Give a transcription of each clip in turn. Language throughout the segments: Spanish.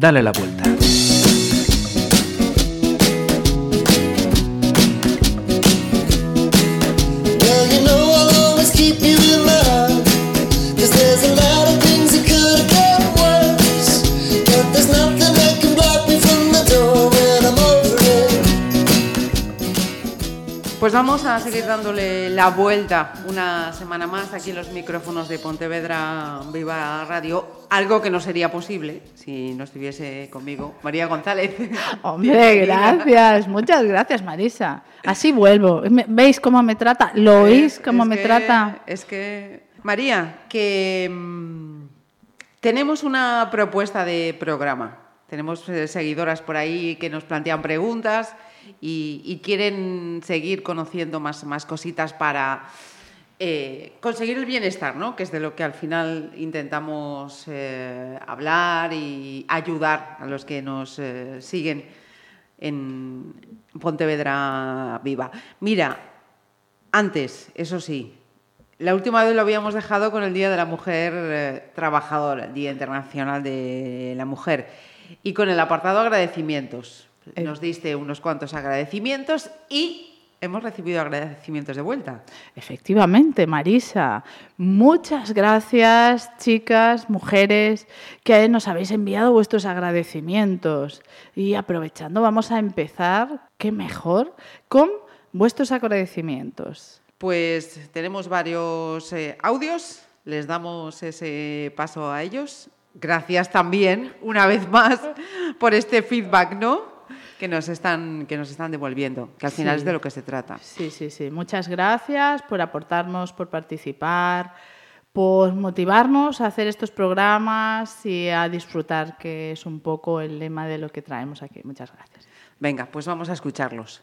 Dale la vuelta. Pues vamos a seguir dándole la vuelta una semana más aquí en los micrófonos de Pontevedra Viva Radio, algo que no sería posible si no estuviese conmigo María González. Hombre, gracias, muchas gracias Marisa. Así vuelvo. ¿Veis cómo me trata? ¿Lo oís cómo me trata? Es que, María, que mm, tenemos una propuesta de programa. Tenemos eh, seguidoras por ahí que nos plantean preguntas y, quieren seguir conociendo más, más cositas para eh, conseguir el bienestar, ¿no? que es de lo que al final intentamos eh, hablar y ayudar a los que nos eh, siguen en Pontevedra Viva. Mira, antes, eso sí, la última vez lo habíamos dejado con el Día de la Mujer Trabajadora, el Día Internacional de la Mujer, y con el apartado agradecimientos. Eh. Nos diste unos cuantos agradecimientos y hemos recibido agradecimientos de vuelta. Efectivamente, Marisa. Muchas gracias, chicas, mujeres, que nos habéis enviado vuestros agradecimientos. Y aprovechando, vamos a empezar, qué mejor, con vuestros agradecimientos. Pues tenemos varios eh, audios, les damos ese paso a ellos. Gracias también, una vez más, por este feedback, ¿no? Que nos están, que nos están devolviendo, que al final es de lo que se trata. Sí, sí, sí. Muchas gracias por aportarnos, por participar, por motivarnos a hacer estos programas y a disfrutar, que es un poco el lema de lo que traemos aquí. Muchas gracias. Venga, pues vamos a escucharlos.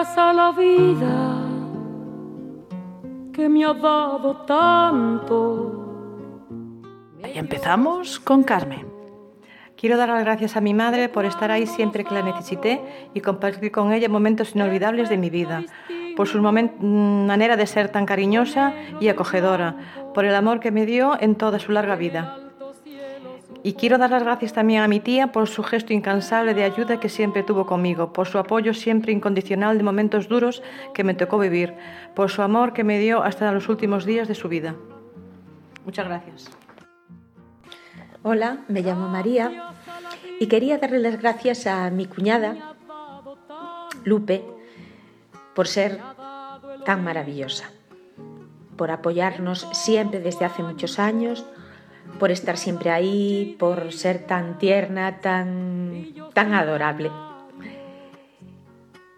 Gracias a la vida que me ha dado tanto. Y empezamos con Carmen. Quiero dar las gracias a mi madre por estar ahí siempre que la necesité y compartir con ella momentos inolvidables de mi vida, por su manera de ser tan cariñosa y acogedora, por el amor que me dio en toda su larga vida. Y quiero dar las gracias también a mi tía por su gesto incansable de ayuda que siempre tuvo conmigo, por su apoyo siempre incondicional de momentos duros que me tocó vivir, por su amor que me dio hasta los últimos días de su vida. Muchas gracias. Hola, me llamo María y quería darle las gracias a mi cuñada, Lupe, por ser tan maravillosa, por apoyarnos siempre desde hace muchos años, por estar siempre ahí, por ser tan tierna, tan, tan adorable.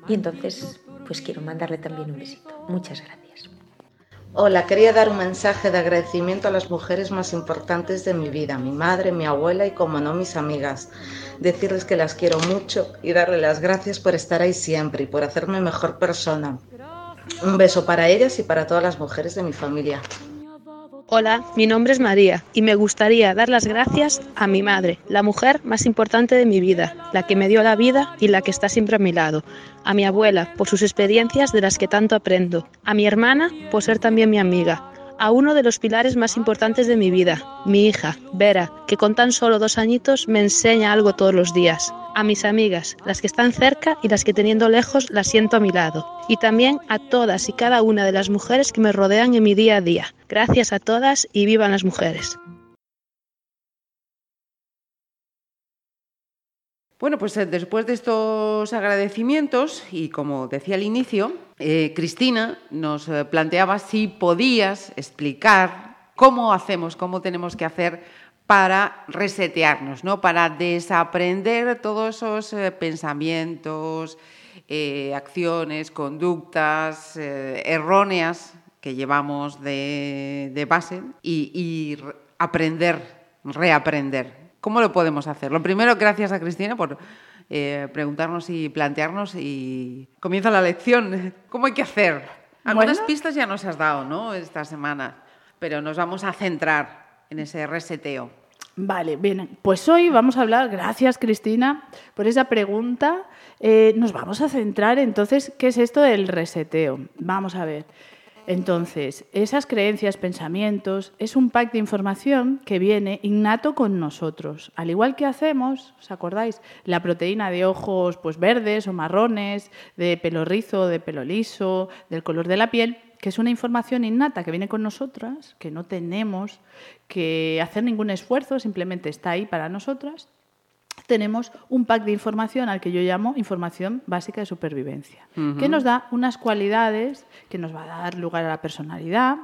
Y entonces, pues quiero mandarle también un besito. Muchas gracias. Hola, quería dar un mensaje de agradecimiento a las mujeres más importantes de mi vida, mi madre, mi abuela y como no mis amigas. Decirles que las quiero mucho y darle las gracias por estar ahí siempre y por hacerme mejor persona. Un beso para ellas y para todas las mujeres de mi familia. Hola, mi nombre es María y me gustaría dar las gracias a mi madre, la mujer más importante de mi vida, la que me dio la vida y la que está siempre a mi lado, a mi abuela por sus experiencias de las que tanto aprendo, a mi hermana por ser también mi amiga, a uno de los pilares más importantes de mi vida, mi hija, Vera, que con tan solo dos añitos me enseña algo todos los días, a mis amigas, las que están cerca y las que teniendo lejos las siento a mi lado, y también a todas y cada una de las mujeres que me rodean en mi día a día. Gracias a todas y vivan las mujeres. Bueno, pues eh, después de estos agradecimientos, y como decía al inicio, eh, Cristina nos eh, planteaba si podías explicar cómo hacemos, cómo tenemos que hacer para resetearnos, ¿no? para desaprender todos esos pensamientos, acciones, conductas erróneas que llevamos de, base y aprender, reaprender ¿Cómo lo podemos hacer? Lo primero, gracias a Cristina por eh, preguntarnos y plantearnos y comienza la lección. ¿Cómo hay que hacer? Algunas pistas ya nos has dado, ¿no? Esta semana, pero nos vamos a centrar en ese reseteo. Vale, bien. Pues hoy vamos a hablar, gracias Cristina por esa pregunta. Eh, nos vamos a centrar entonces, ¿qué es esto del reseteo? Vamos a ver. Entonces, esas creencias, pensamientos, es un pack de información que viene innato con nosotros. Al igual que hacemos, ¿os acordáis? La proteína de ojos pues, verdes o marrones, de pelo rizo, de pelo liso, del color de la piel, que es una información innata que viene con nosotras, que no tenemos que hacer ningún esfuerzo, simplemente está ahí para nosotras tenemos un pack de información al que yo llamo información básica de supervivencia, que nos da unas cualidades que nos va a dar lugar a la personalidad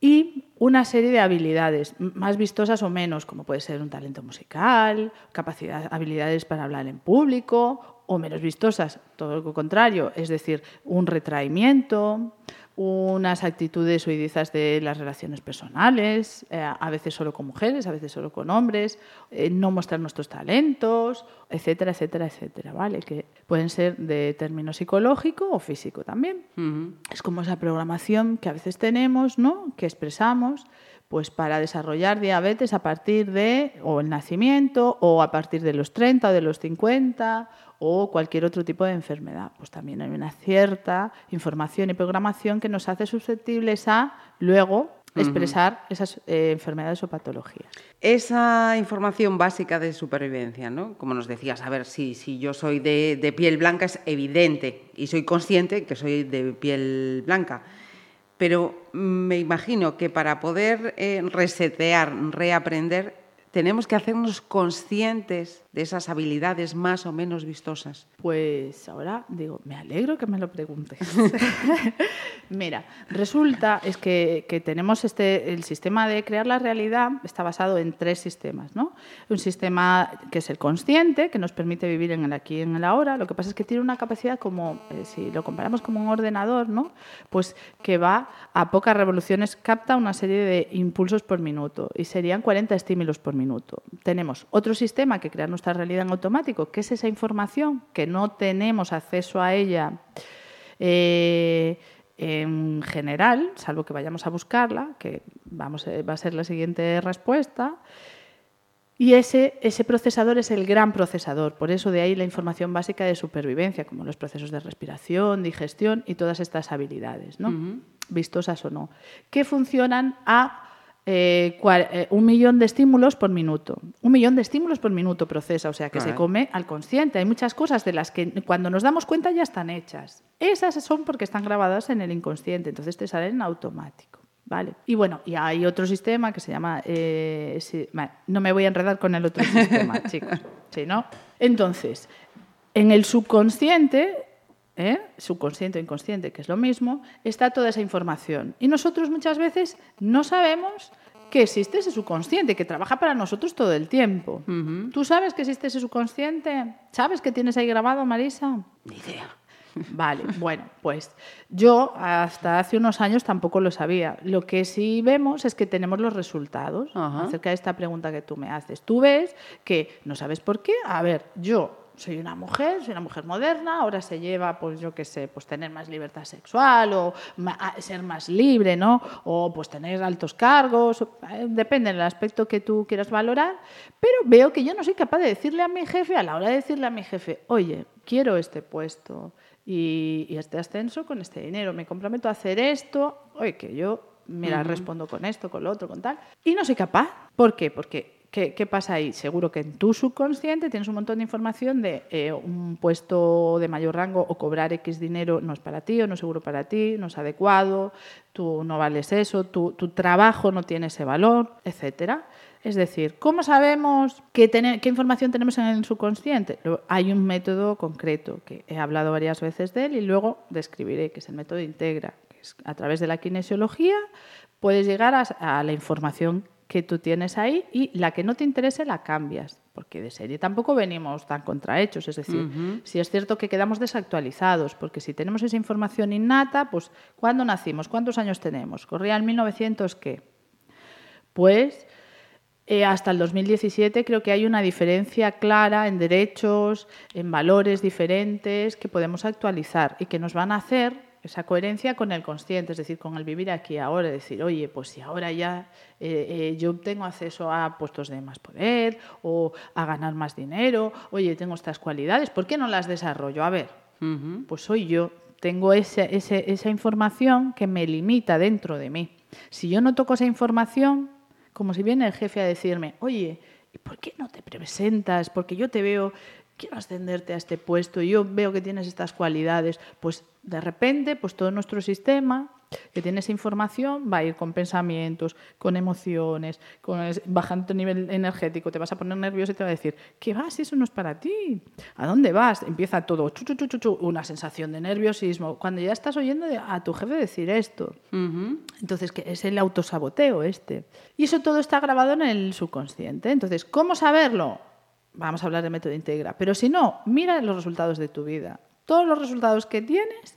y una serie de habilidades, más vistosas o menos, como puede ser un talento musical, capacidad, habilidades para hablar en público, o menos vistosas, todo lo contrario, es decir, un retraimiento, unas actitudes oidizas de las relaciones personales, eh, a veces solo con mujeres, a veces solo con hombres, eh, no mostrar nuestros talentos, etcétera, etcétera, etcétera, ¿vale? Que pueden ser de término psicológico o físico también. Es como esa programación que a veces tenemos, ¿no? Que expresamos pues para desarrollar diabetes a partir de o el nacimiento o a partir de los 30 o de los 50 o cualquier otro tipo de enfermedad. Pues también hay una cierta información y programación que nos hace susceptibles a luego expresar esas eh, enfermedades o patologías. Esa información básica de supervivencia, ¿no? Como nos decías, a ver, si, si yo soy de, de, piel blanca es evidente y soy consciente que soy de piel blanca. Pero me imagino que para poder eh, resetear, reaprender, tenemos que hacernos conscientes de esas habilidades más o menos vistosas. Pues ahora digo, me alegro que me lo preguntes. Mira, resulta es que, que, tenemos este, el sistema de crear la realidad está basado en tres sistemas, ¿no? Un sistema que es el consciente, que nos permite vivir en el aquí y en el ahora. Lo que pasa es que tiene una capacidad como, eh, si lo comparamos como un ordenador, ¿no? Pues que va a pocas revoluciones, capta una serie de impulsos por minuto y serían 40 estímulos por minuto. Tenemos otro sistema que crea nuestra realidad en automático, que es esa información que no tenemos acceso a ella eh, en general, salvo que vayamos a buscarla, que vamos, eh, va a ser la siguiente respuesta. Y ese, ese procesador es el gran procesador, por eso de ahí la información básica de supervivencia, como los procesos de respiración, digestión y todas estas habilidades, ¿no? vistosas o no, que funcionan a eh, eh, un millón de estímulos por minuto. Un millón de estímulos por minuto procesa, o sea que se come al consciente. Hay muchas cosas de las que cuando nos damos cuenta ya están hechas. Esas son porque están grabadas en el inconsciente, entonces te salen en automático. ¿Vale? Y bueno, y hay otro sistema que se llama... Eh, no me voy a enredar con el otro sistema, chicos. ¿Sí, no? Entonces, en el subconsciente ¿eh? subconsciente o inconsciente, que es lo mismo, está toda esa información. Y nosotros muchas veces no sabemos que existe ese subconsciente, que trabaja para nosotros todo el tiempo. ¿Tú sabes que existe ese subconsciente? ¿Sabes que tienes ahí grabado, Marisa? Ni idea. Vale, bueno, pues yo hasta hace unos años tampoco lo sabía. Lo que sí vemos es que tenemos los resultados acerca de esta pregunta que tú me haces. Tú ves que no sabes por qué. A ver, yo soy una mujer, soy una mujer moderna, ahora se lleva, pues yo qué sé, pues tener más libertad sexual o ser más libre, ¿no? O pues tener altos cargos, eh, depende del aspecto que tú quieras valorar, pero veo que yo no soy capaz de decirle a mi jefe, a la hora de decirle a mi jefe, oye, quiero este puesto y, este ascenso con este dinero, me comprometo a hacer esto, oye, que yo, mira, respondo con esto, con lo otro, con tal, y no soy capaz. ¿Por qué? Porque ¿Qué, pasa ahí? Seguro que en tu subconsciente tienes un montón de información de eh, un puesto de mayor rango o cobrar X dinero no es para ti o no es seguro para ti, no es adecuado, tú no vales eso, tu, trabajo no tiene ese valor, etcétera. Es decir, ¿cómo sabemos qué, información tenemos en el subconsciente? Hay un método concreto que he hablado varias veces de él y luego describiré, que es el método Integra, que es a través de la kinesiología puedes llegar a la información que tú tienes ahí y la que no te interese la cambias, porque de serie tampoco venimos tan contrahechos, es decir, si es cierto que quedamos desactualizados, porque si tenemos esa información innata, pues ¿cuándo nacimos? ¿Cuántos años tenemos? ¿Corría en 1900 qué? Pues eh, hasta el 2017 creo que hay una diferencia clara en derechos, en valores diferentes que podemos actualizar y que nos van a hacer esa coherencia con el consciente, es decir, con el vivir aquí ahora, decir, oye, pues si ahora ya eh, eh, yo tengo acceso a puestos de más poder o a ganar más dinero, oye, tengo estas cualidades, ¿por qué no las desarrollo? A ver, pues soy yo, tengo ese, esa información que me limita dentro de mí. Si yo no toco esa información, como si viene el jefe a decirme, oye, ¿y por qué no te presentas? Porque yo te veo quiero ascenderte a este puesto yo veo que tienes estas cualidades, pues de repente, pues todo nuestro sistema que tiene esa información va a ir con pensamientos, con emociones, con bajando tu nivel energético, te vas a poner nervioso y te va a decir, ¿qué vas? Eso no es para ti. ¿A dónde vas? Empieza todo, chu, chu, chu, una sensación de nerviosismo. Cuando ya estás oyendo a tu jefe decir esto. Entonces, que es el autosaboteo este. Y eso todo está grabado en el subconsciente. Entonces, ¿cómo saberlo? vamos a hablar de método integra. Pero si no, mira los resultados de tu vida. Todos los resultados que tienes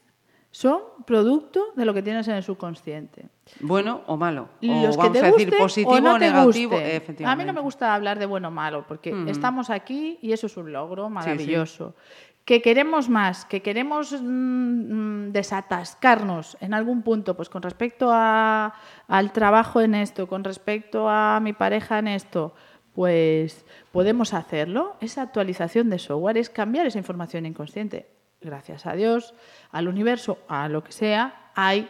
son producto de lo que tienes en el subconsciente. Bueno o malo. Los o vamos que te a decir positivo o, no negativo. A mí no me gusta hablar de bueno o malo, porque estamos aquí y eso es un logro maravilloso. Que queremos más, que queremos mm, mm, desatascarnos en algún punto, pues con respecto a, al trabajo en esto, con respecto a mi pareja en esto, pues podemos hacerlo. Esa actualización de software es cambiar esa información inconsciente. Gracias a Dios, al universo, a lo que sea, hay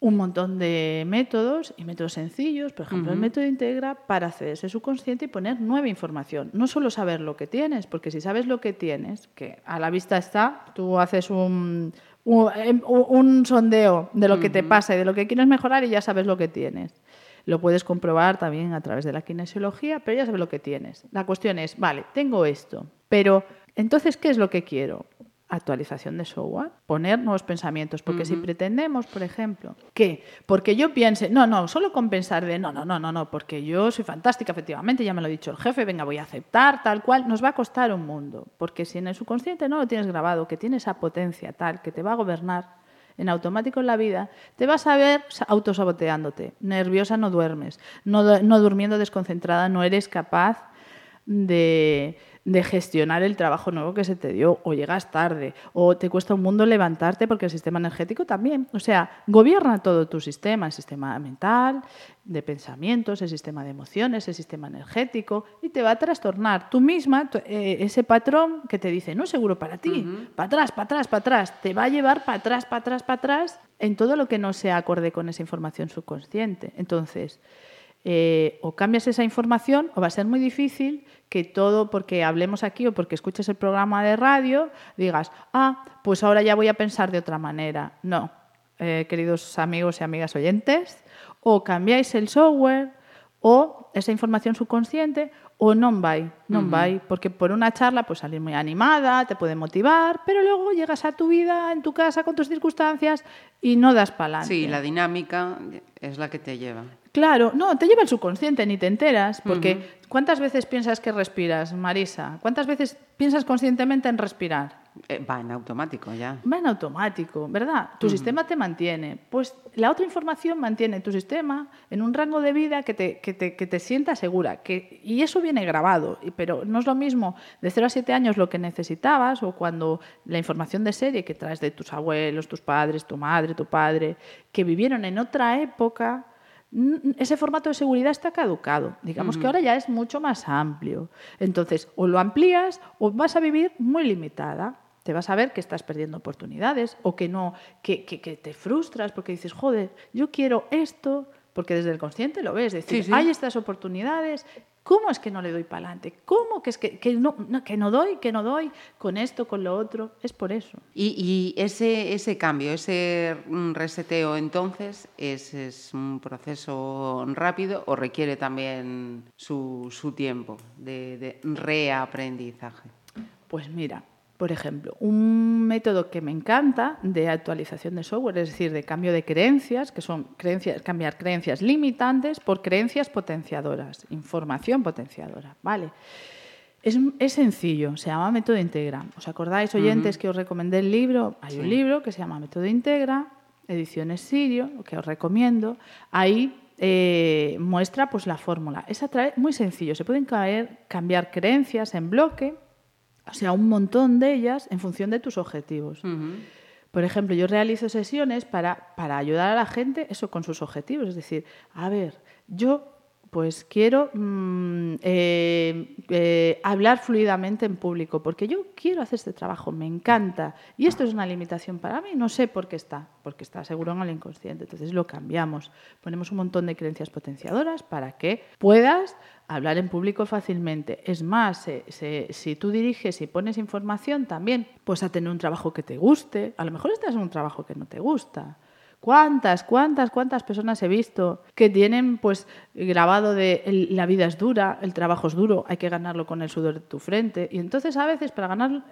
un montón de métodos y métodos sencillos, por ejemplo, el método integra para hacer ese subconsciente y poner nueva información. No solo saber lo que tienes, porque si sabes lo que tienes, que a la vista está, tú haces un, un, sondeo de lo que te pasa y de lo que quieres mejorar y ya sabes lo que tienes. Lo puedes comprobar también a través de la kinesiología, pero ya sabes lo que tienes. La cuestión es, vale, tengo esto, pero entonces, ¿qué es lo que quiero? Actualización de software, poner nuevos pensamientos, porque si pretendemos, por ejemplo, que porque yo piense, no, no, solo con pensar de, no, no, no, no, no, porque yo soy fantástica, efectivamente, ya me lo ha dicho el jefe, venga, voy a aceptar, tal cual, nos va a costar un mundo, porque si en el subconsciente no lo tienes grabado, que tiene esa potencia tal, que te va a gobernar, en automático en la vida, te vas a ver autosaboteándote. Nerviosa no duermes, no, no durmiendo desconcentrada, no eres capaz de, de gestionar el trabajo nuevo que se te dio, o llegas tarde, o te cuesta un mundo levantarte porque el sistema energético también. O sea, gobierna todo tu sistema, el sistema mental, de pensamientos, el sistema de emociones, el sistema energético, y te va a trastornar tú misma eh, ese patrón que te dice, no es seguro para ti, para atrás, para atrás, para atrás, te va a llevar para atrás, para atrás, para atrás, en todo lo que no sea acorde con esa información subconsciente. Entonces, eh, o cambias esa información o va a ser muy difícil que todo, porque hablemos aquí o porque escuches el programa de radio, digas, ah, pues ahora ya voy a pensar de otra manera. No, eh, queridos amigos y amigas oyentes, o cambiáis el software o esa información subconsciente o non vai, non vai, porque por una charla pues salir muy animada, te puede motivar, pero luego llegas a tu vida, en tu casa, con tus circunstancias y no das para Sí, la dinámica es la que te lleva. Claro, no, te lleva el subconsciente, ni te enteras, porque ¿cuántas veces piensas que respiras, Marisa? ¿Cuántas veces piensas conscientemente en respirar? Eh, va en automático ya. Va en automático, ¿verdad? Tu sistema te mantiene. Pues la otra información mantiene tu sistema en un rango de vida que te, que te, que te sienta segura. Que, y eso viene grabado, pero no es lo mismo de 0 a 7 años lo que necesitabas o cuando la información de serie que traes de tus abuelos, tus padres, tu madre, tu padre, que vivieron en otra época ese formato de seguridad está caducado. Digamos que ahora ya es mucho más amplio. Entonces, o lo amplías o vas a vivir muy limitada. Te vas a ver que estás perdiendo oportunidades o que no, que, que, que te frustras porque dices, joder, yo quiero esto, porque desde el consciente lo ves, decir, hay estas oportunidades ¿Cómo es que no le doy para adelante? ¿Cómo que es que, no, que no doy, que no doy con esto, con lo otro? Es por eso. Y, ese, ese cambio, ese reseteo entonces, ¿es, un proceso rápido o requiere también su, tiempo de reaprendizaje? Pues mira, por ejemplo, un método que me encanta de actualización de software, es decir, de cambio de creencias, que son creencias, cambiar creencias limitantes por creencias potenciadoras, información potenciadora, ¿vale? Es, sencillo, se llama Método Integra. ¿Os acordáis, oyentes, que os recomendé el libro? Hay un libro que se llama Método Integra, Ediciones Sirio, que os recomiendo. Ahí eh, muestra pues, la fórmula. Es muy sencillo, se pueden caer, cambiar creencias en bloque o sea, un montón de ellas en función de tus objetivos. Por ejemplo, yo realizo sesiones para, para ayudar a la gente eso con sus objetivos. Es decir, a ver, yo pues quiero mm, eh, eh, hablar fluidamente en público, porque yo quiero hacer este trabajo, me encanta. Y esto es una limitación para mí, no sé por qué está, porque está seguro en el inconsciente. Entonces lo cambiamos, ponemos un montón de creencias potenciadoras para que puedas hablar en público fácilmente. Es más, si tú diriges y pones información también, pues a tener un trabajo que te guste. A lo mejor estás en un trabajo que no te gusta ¿Cuántas, cuántas, cuántas personas he visto que tienen pues grabado de la vida es dura, el trabajo es duro, hay que ganarlo con el sudor de tu frente? Y entonces a veces para ganar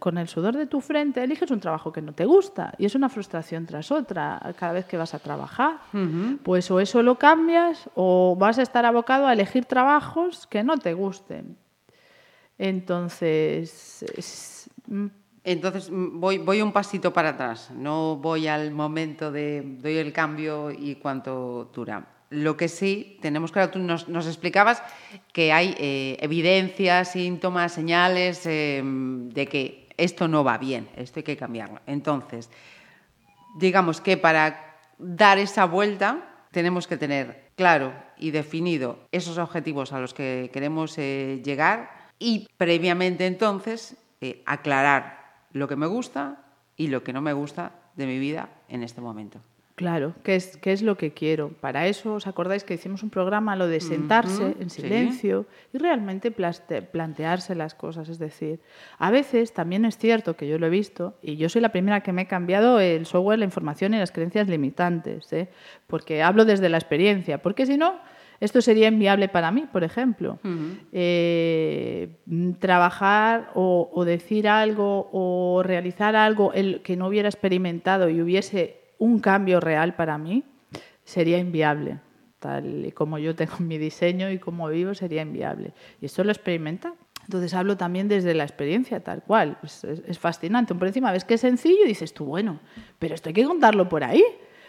con el sudor de tu frente eliges un trabajo que no te gusta y es una frustración tras otra cada vez que vas a trabajar. Pues o eso lo cambias o vas a estar abocado a elegir trabajos que no te gusten. Entonces... Entonces mm, voy, un pasito para atrás, no voy al momento de doy el cambio y cuánto dura. Lo que sí tenemos claro, tú nos, explicabas que hay eh, evidencias, síntomas, señales eh, de que esto no va bien, esto hay que cambiarlo. Entonces, digamos que para dar esa vuelta tenemos que tener claro y definido esos objetivos a los que queremos eh, llegar y previamente entonces aclarar lo que me gusta y lo que no me gusta de mi vida en este momento. Claro, ¿qué es, qué es lo que quiero? Para eso, ¿os acordáis que hicimos un programa, lo de sentarse en silencio y realmente plantearse las cosas? Es decir, a veces también es cierto que yo lo he visto, y yo soy la primera que me he cambiado el software, la información y las creencias limitantes, ¿eh? porque hablo desde la experiencia, porque si no, esto sería inviable para mí, por ejemplo. Eh, trabajar o, decir algo o realizar algo el que no hubiera experimentado y hubiese un cambio real para mí sería inviable. Tal y como yo tengo mi diseño y como vivo, sería inviable. Y esto lo experimenta. Entonces hablo también desde la experiencia, tal cual. Es, es fascinante. Por encima ves que es sencillo y dices tú, bueno, pero esto hay que contarlo por ahí.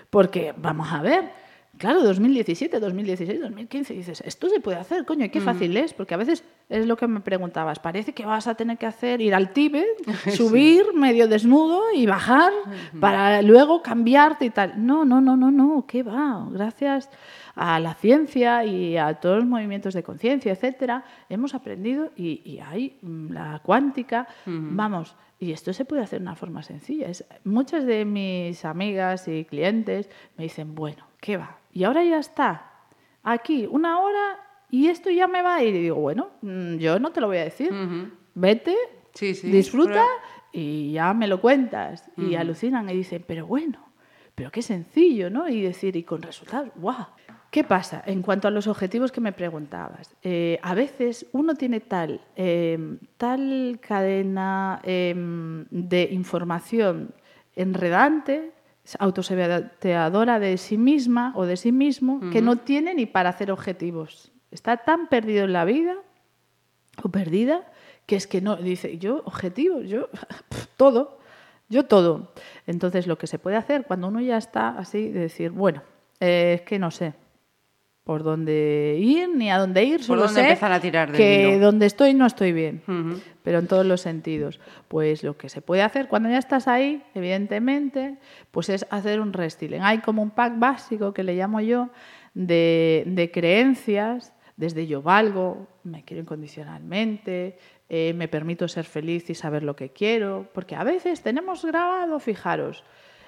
Porque vamos a ver, Claro, 2017, 2016, 2015, dices, esto se puede hacer, coño, qué fácil es, porque a veces es lo que me preguntabas, parece que vas a tener que hacer, ir al Tíbet, subir medio desnudo y bajar para luego cambiarte y tal. No, no, no, no, no, ¿qué va? Gracias a la ciencia y a todos los movimientos de conciencia, etcétera, hemos aprendido y, hay mm, la cuántica, vamos, y esto se puede hacer de una forma sencilla. Es, muchas de mis amigas y clientes me dicen, bueno, ¿qué va? Y ahora ya está. Aquí, una hora y esto ya me va. Y digo, bueno, mm, yo no te lo voy a decir. Vete, disfruta y ya me lo cuentas. Y alucinan y dicen, pero bueno, pero qué sencillo, ¿no? Y decir, y con resultados, ¡guau! ¿Qué pasa en cuanto a los objetivos que me preguntabas? Eh, a veces uno tiene tal, em, tal cadena em, de información enredante autosaboteadora de sí misma o de sí mismo que no tiene ni para hacer objetivos. Está tan perdido en la vida o perdida que es que no dice, yo objetivos, yo todo, yo todo. Entonces lo que se puede hacer cuando uno ya está así de decir, bueno, eh, es que no sé, por dónde ir ni a dónde ir. Solo sé empezar a tirar de que donde estoy no estoy bien, pero en todos los sentidos. Pues lo que se puede hacer cuando ya estás ahí, evidentemente, pues es hacer un restyling. Hay como un pack básico que le llamo yo de, creencias, desde yo valgo, me quiero incondicionalmente, eh, me permito ser feliz y saber lo que quiero, porque a veces tenemos grabado, fijaros,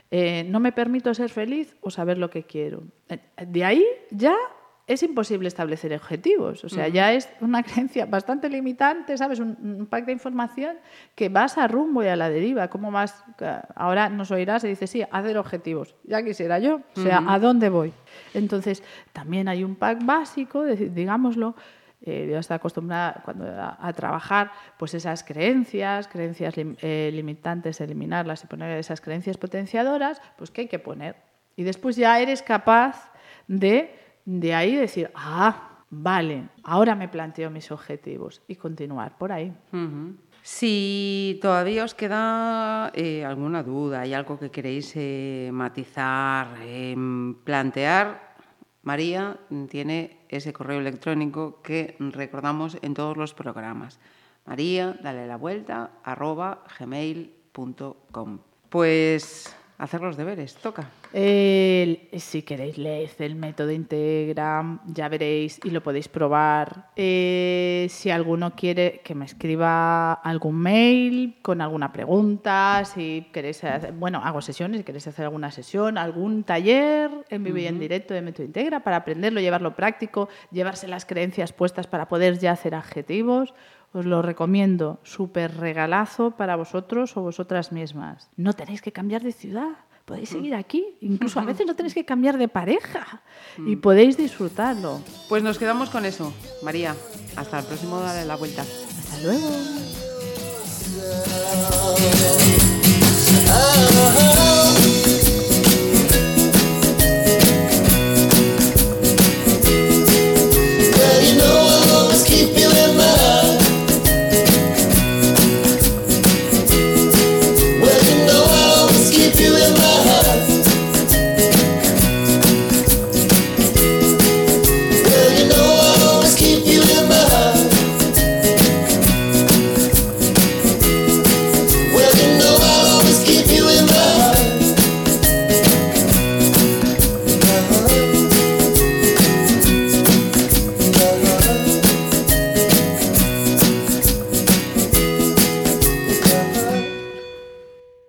eh, no me permito ser feliz o saber lo que quiero. Eh, de ahí ya es imposible establecer objetivos. O sea, ya es una creencia bastante limitante, ¿sabes? Un, pack de información que vas a rumbo y a la deriva. ¿Cómo vas? Ahora nos oirás y dices, sí, hacer objetivos. Ya quisiera yo. O sea, ¿a dónde voy? Entonces, también hay un pack básico, digámoslo, eh, yo estoy acostumbrada cuando a, trabajar, pues esas creencias, creencias eh, limitantes, eliminarlas y poner esas creencias potenciadoras, pues ¿qué hay que poner? Y después ya eres capaz de de ahí decir, ah, vale, ahora me planteo mis objetivos y continuar por ahí. Si todavía os queda eh, alguna duda, hay algo que queréis eh, matizar, em, plantear, María tiene ese correo electrónico que recordamos en todos los programas. María, dale la vuelta, arroba gmail.com. Pues hacer los deberes, toca. El- si queréis, leed el método Integra, ya veréis y lo podéis probar. Eh, si alguno quiere que me escriba algún mail con alguna pregunta, si queréis hacer, bueno, hago sesiones, si queréis hacer alguna sesión, algún taller en vivo y en directo de método Integra para aprenderlo, llevarlo práctico, llevarse las creencias puestas para poder ya hacer adjetivos. Os lo recomiendo, súper regalazo para vosotros o vosotras mismas. No tenéis que cambiar de ciudad podéis seguir aquí. Incluso a veces no tenéis que cambiar de pareja y podéis disfrutarlo. Pues nos quedamos con eso, María. Hasta el próximo Dale la Vuelta. Hasta luego. Ah,